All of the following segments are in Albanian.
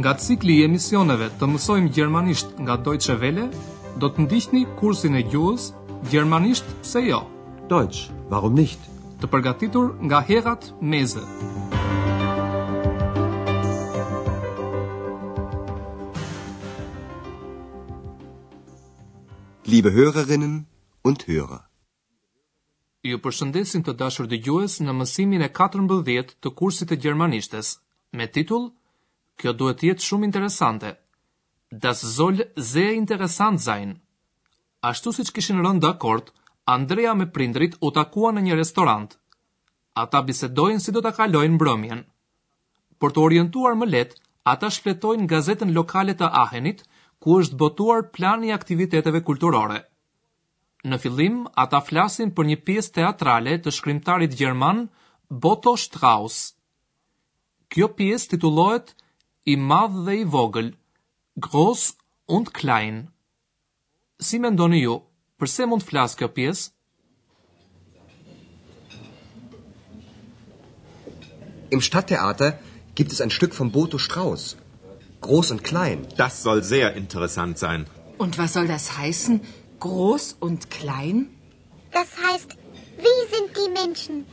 Nga cikli i emisioneve të mësojmë gjermanisht nga Deutsche Welle, do të ndiqni kursin e gjuhës Gjermanisht pse jo? Deutsch, warum nicht? Të përgatitur nga Herrad Meese. Liebe Hörerinnen und Hörer. Ju përshëndesim të dashur dëgjues në mësimin e 14 të kursit të gjermanishtes me titull Kjo duhet të jetë shumë interesante. Das soll sehr interessant sein. Ashtu siç kishin rënë dakord, Andrea me prindërit u takuan në një restorant. Ata bisedojnë si do ta kalojnë mbrëmjen. Për t'u orientuar më lehtë, ata shfletojnë gazetën lokale të Aachenit, ku është botuar plani i aktiviteteve kulturore. Në fillim, ata flasin për një pjesë teatrale të shkrimtarit gjerman Botho Strauss. Kjo pjesë titullohet I madh dhe i vogël, Groß und Klein. Si mendoni ju, përse mund flas kjo pjesë? Im Stadttheater gibt es ein Stück von Boto Strauß. Groß und klein. Das soll sehr interessant sein. Und was soll das heißen? Groß und klein? Das heißt, wie sind die Menschen?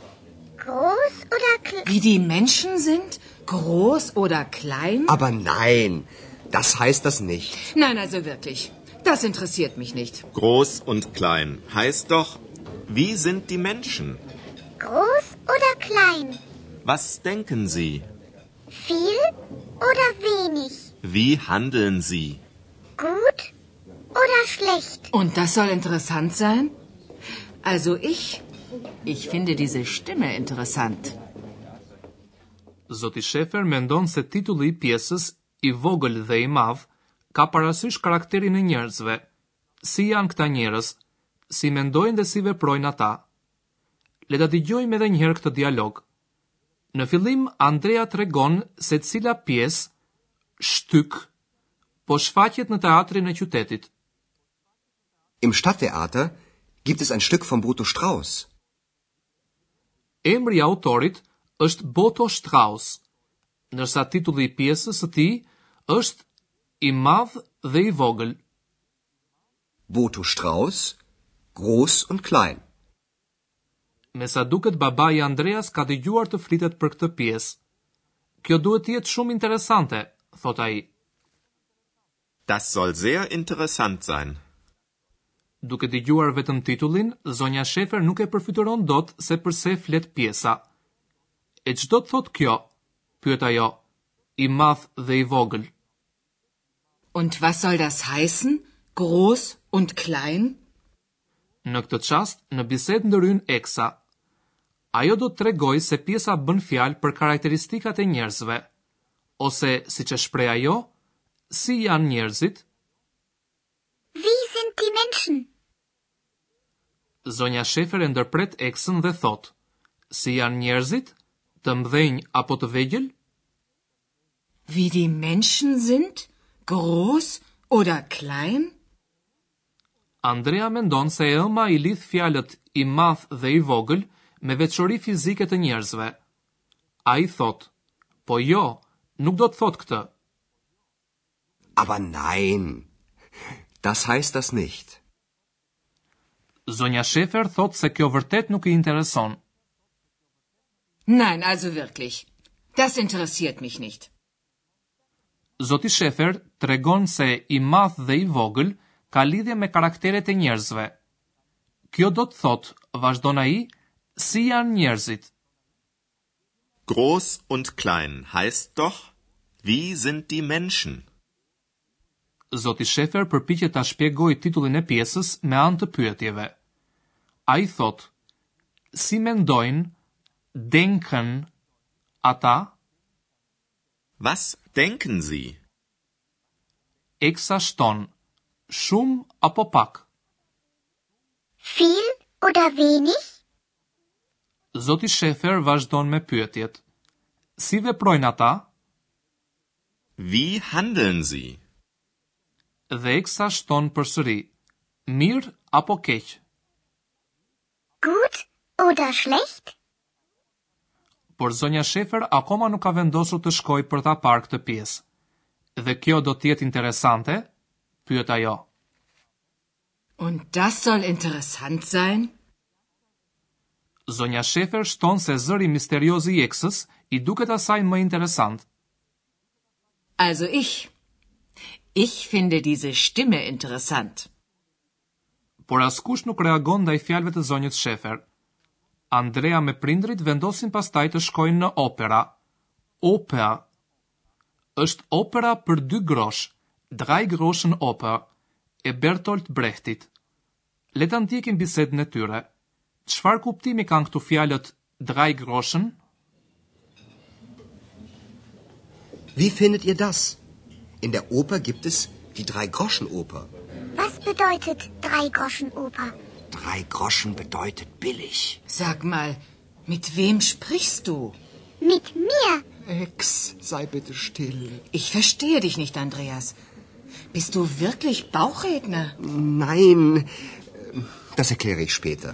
Groß oder klein? Wie die Menschen sind? Groß oder klein? Aber nein, das heißt das nicht. Nein, also wirklich. Das interessiert mich nicht. Groß und klein heißt doch, wie sind die Menschen? Groß oder klein? Was denken Sie? Viel oder wenig? Wie handeln Sie? Gut Oder schlecht. Und das soll interessant sein? Also ich, ich finde diese Stimme interessant. Zoti Shefer mendon se titulli i pjesës i vogël dhe i madh ka parasysh karakterin e njerëzve, si janë këta njerëz, si mendojnë dhe si veprojnë ata. Le ta dëgjojmë edhe një herë këtë dialog, Në fillim Andrea tregon se cila pjesë, Stück, po shfaqet në teatrin e qytetit. Im Stadttheater gibt es ein Stück von Botho Strauss. Emri i autorit është Botho Strauss, ndërsa titulli i pjesës së tij është I madh dhe i vogël. Botho Strauss, Groß und Klein. Me sa duket babai i Andreas ka dëgjuar të flitet për këtë pjesë. Kjo duhet të jetë shumë interesante, thotë ai. Das soll sehr interessant sein. Duke dëgjuar vetëm titullin, zonja Schäfer nuk e përfytyron dot se për se flet pjesa. E ç'do të thotë kjo? pyet ajo, i madh dhe i vogël. Und was soll das heißen, groß und klein? Në këtë çast në bisedë ndërhyn Eksa. Ajo do të tregojë se pjesa bën fjalë për karakteristikat e njerëzve, ose siç e shpreh ajo, si janë njerëzit? Wie sind die Menschen? Zonja Shefer e ndërpret Eksën dhe thotë, Si janë njerëzit? Të mdhenj apo të vegjël? Wie die Menschen sind? Groß oder klein? Andrea mendon se e ëma i lidh fjalët i madh dhe i vogël me veçori fizike të njerëzve. Ai thotë, Po jo, nuk do të thotë këtë. Aber nein, das heißt das nicht. Zonja Schäfer thotë se kjo vërtet nuk i intereson. Nein, also wirklich. Das interessiert mich nicht. Zoti Shefer tregon se i madh dhe i vogël ka lidhje me karakteret e njerëzve. Kjo do të thotë, vazhdon ai, si janë njerëzit. Groß und klein heißt doch, wie sind die Menschen? Zoti Shefer përpiqet ta shpjegojë titullin e pjesës me anë të pyetjeve. Ai thotë, Si mendojnë, denken, ata? Was denken Sie? Eksa shton, shumë apo pak? Viel oder wenig? Zoti Schäfer vazhdon me pyetjet. Si veprojnë ata? Wie handeln sie? Dhe Eksa shton përsëri, mirë apo keq? Gut oder schlecht? Por zonja Shefer akoma nuk ka vendosur të shkojë për ta parë këtë pjesë. Dhe kjo do të jetë interesante? pyet ajo. Und das soll interessant sein? Zonja Shefer shton se zëri misterioz i Eksës i duket asaj më interesant. Also ich. Ich finde diese Stimme interessant. Por askush nuk reagon ndaj fjalëve të zonjës Schaefer. Andrea me prindërit vendosin pastaj të shkojnë në opera. Oper. Është opera për dy grosh, Dreigroschenoper, e Bertolt Brechtit. Le ta ndjekim bisedën e tyre. Çfarë kuptimi kanë këtu fjalët Drei Groschen? Wie findet ihr das? In der Oper gibt es die Drei opera. Was bedeutet Drei Drei Groschen bedeutet billig. Sag mal, mit wem sprichst du? Mit mir. Ex, sei bitte still. Ich verstehe dich nicht, Andreas. Bist du wirklich Bauchredner? Nein, das erkläre ich später.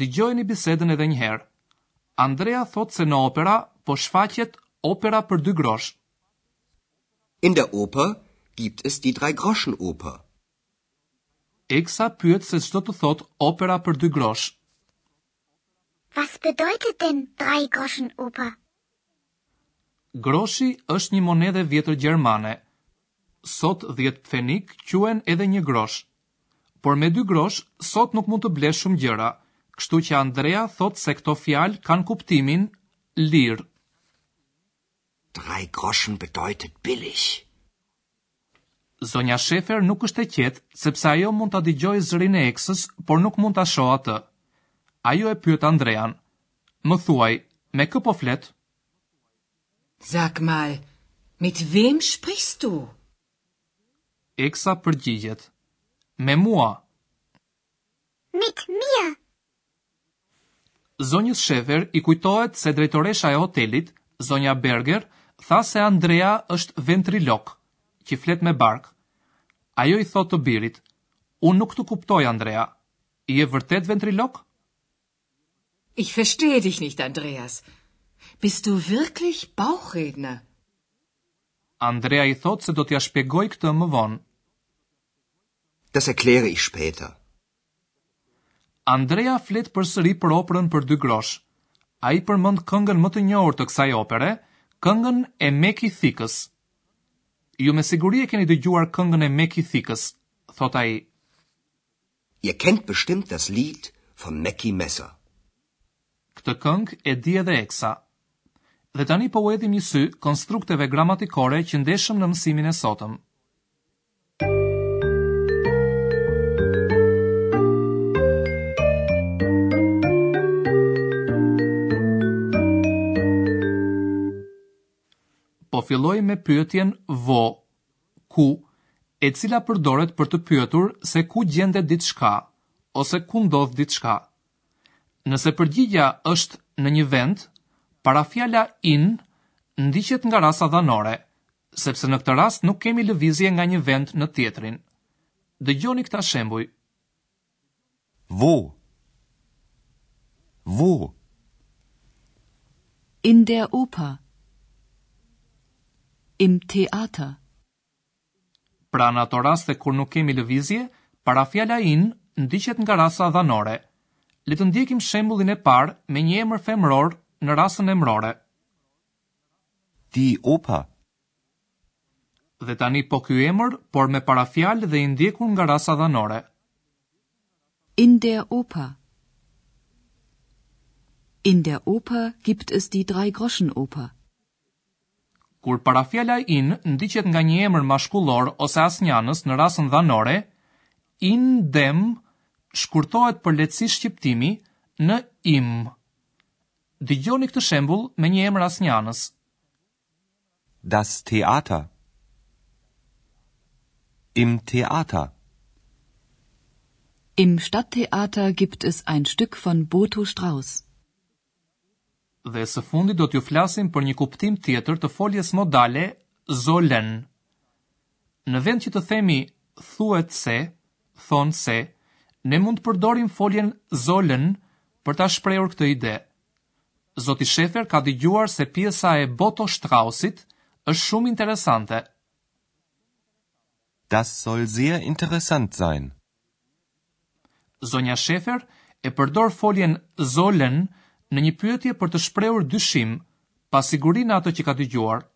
Dëgjojeni bisedën edhe një herë. Andrea thotë se në opera po shfaqet opera për dy grosh. In der Oper gibt es die Drei-Groschen-Oper. Eksa pyet se ç'do të thotë opera për dy grosh. Was bedeutet denn Drei-Groschen-Oper? Groshi është një monedhë e vjetër gjermane. Sot dhjetë pfenik quhen edhe një grosh. Por me dy grosh sot nuk mund të blesh shumë gjëra, kështu që Andrea thotë se këto fjalë kanë kuptimin lirë. Drei Groschen bedeutet billig. Zonja Shefer nuk është e qetë sepse ajo mund ta dëgjojë zërin e Eksës, por nuk mund ta shohë atë. Ajo e pyet Andrean, Më thuaj, me kë po flet? Sag mal, mit wem sprichst du? Eksa përgjigjet, Me mua! Mit mir! Zonjës Shefer i kujtohet se drejtoresha e hotelit, zonja Berger, tha se Andrea është ventrilok, që flet me bark. Ajo i thotë të birit, Unë nuk të kuptoj, Andrea. Je vërtet ventrilok? Ich verstehe dich nicht, Andreas. Bist du wirklich Bauchredner? Andrea i thotë se do t'ia shpjegojë këtë më vonë. Das erkläre ich später. Andrea flet përsëri për operën për dy grosh. Ai përmend këngën më të njohur të kësaj opere, këngën e Meki Thikës. Ju me siguri e keni dëgjuar këngën e Meki Thikës, thotë ai. Ihr kennt bestimmt das Lied von Mackie Messer. Këtë këngë e di edhe Eksa. Dhe tani po u hedhim një sy konstrukteve gramatikore që ndeshëm në mësimin e sotëm. Po filloj me pyetjen wo, ku, e cila përdoret për të pyetur se ku gjendet diçka ose ku ndodh diçka. Nëse përgjigja është në një vend, parafjala in ndiqet nga rasa dhanore sepse në këtë rast nuk kemi lëvizje nga një vend në tjetrin. Dëgjoni këta shembuj. Wo? Wo? In der Oper. Im Theater. Pra në ato raste kur nuk kemi lëvizje, parafjala in ndiqet nga rasa dhanore. Le të ndjekim shembullin e parë me një emër femëror në rasën emërore. Die Oper. Dhe tani po ky emër, por me parafjalë dhe i ndjekur nga rasa dhanore. In der Oper. In der Oper gibt es die Dreigroschenoper. Kur parafjala in ndiqet nga një emër mashkullor ose asnjanës në rasën dhanore, in dem shkurtohet për lehtësi shqiptimi në im. Dëgjoni këtë shembull me një emër asnjanës. Das Theater. Im Theater. Im Stadttheater gibt es ein Stück von Botho Strauß. Dhe së fundi do t'ju flasim për një kuptim tjetër të foljes modale sollen. Në vend që të themi thuhet se, thonë se, ne mund të përdorim foljen sollen për ta shprehur këtë ide. Zoti Schaefer ka dëgjuar se pjesa e Botho Strauss-it është shumë interesante. Das soll sehr interessant sein. Zonja Schaefer e përdor foljen sollen në një pyetje për të shprehur dyshim, pasiguri në atë që ka dëgjuar.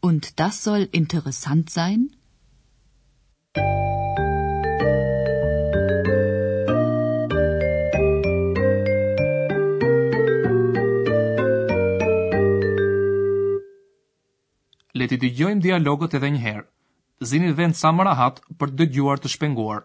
Und das soll interessant sein? Le t'i dëgjojmë dialogët edhe një herë. Zini vend sa më rahat për të dëgjuar të shpenguar.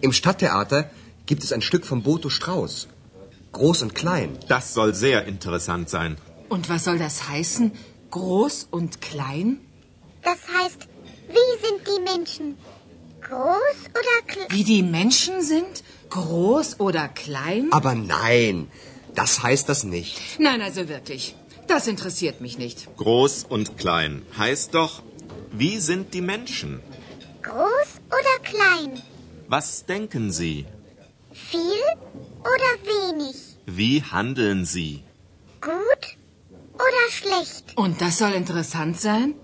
Im Stadttheater gibt es ein Stück von Boto Strauß. Groß und klein. Das soll sehr interessant sein. Und was soll das heißen? Groß und klein? Das heißt, wie sind die Menschen? Groß oder klein? Wie die Menschen sind? Groß oder klein? Aber nein, das heißt das nicht. Nein, also wirklich. Das interessiert mich nicht. Groß und klein heißt doch, wie sind die Menschen? Groß oder klein? Was denken Sie? Viel oder wenig? Wie handeln Sie? Gut oder schlecht? Und das soll interessant sein?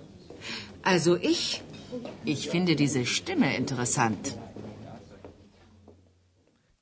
Also ich, ich finde diese Stimme interessant.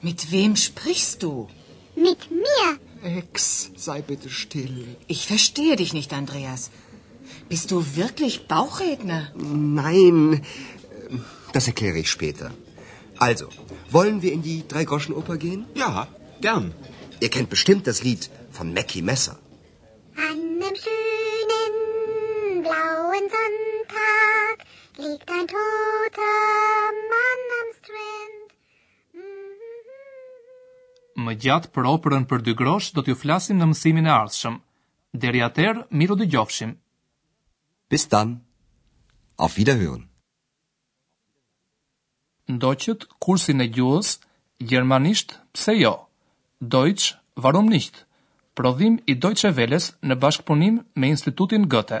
mit wem sprichst du? Mit mir. Ex, sei bitte still. Ich verstehe dich nicht, Andreas. Bist du wirklich Bauchredner? Nein, das erkläre ich später. Also, wollen wir in die Dreigroschenoper gehen? Ja, gern. Ihr kennt bestimmt das Lied von Mackie Messer. liegt ein toter Mann am Strand. Më gjatë për operën për dy grosh do t'ju flasim në mësimin e ardhshëm. Deri atëherë, mirudëgjofshim! Bis dann. Auf Wiederhören. Ndoqët kursin e gjuhës gjermanisht pse jo? Deutsch, warum nicht? Prodhim i Deutsche Welles në bashkëpunim me Institutin Goethe.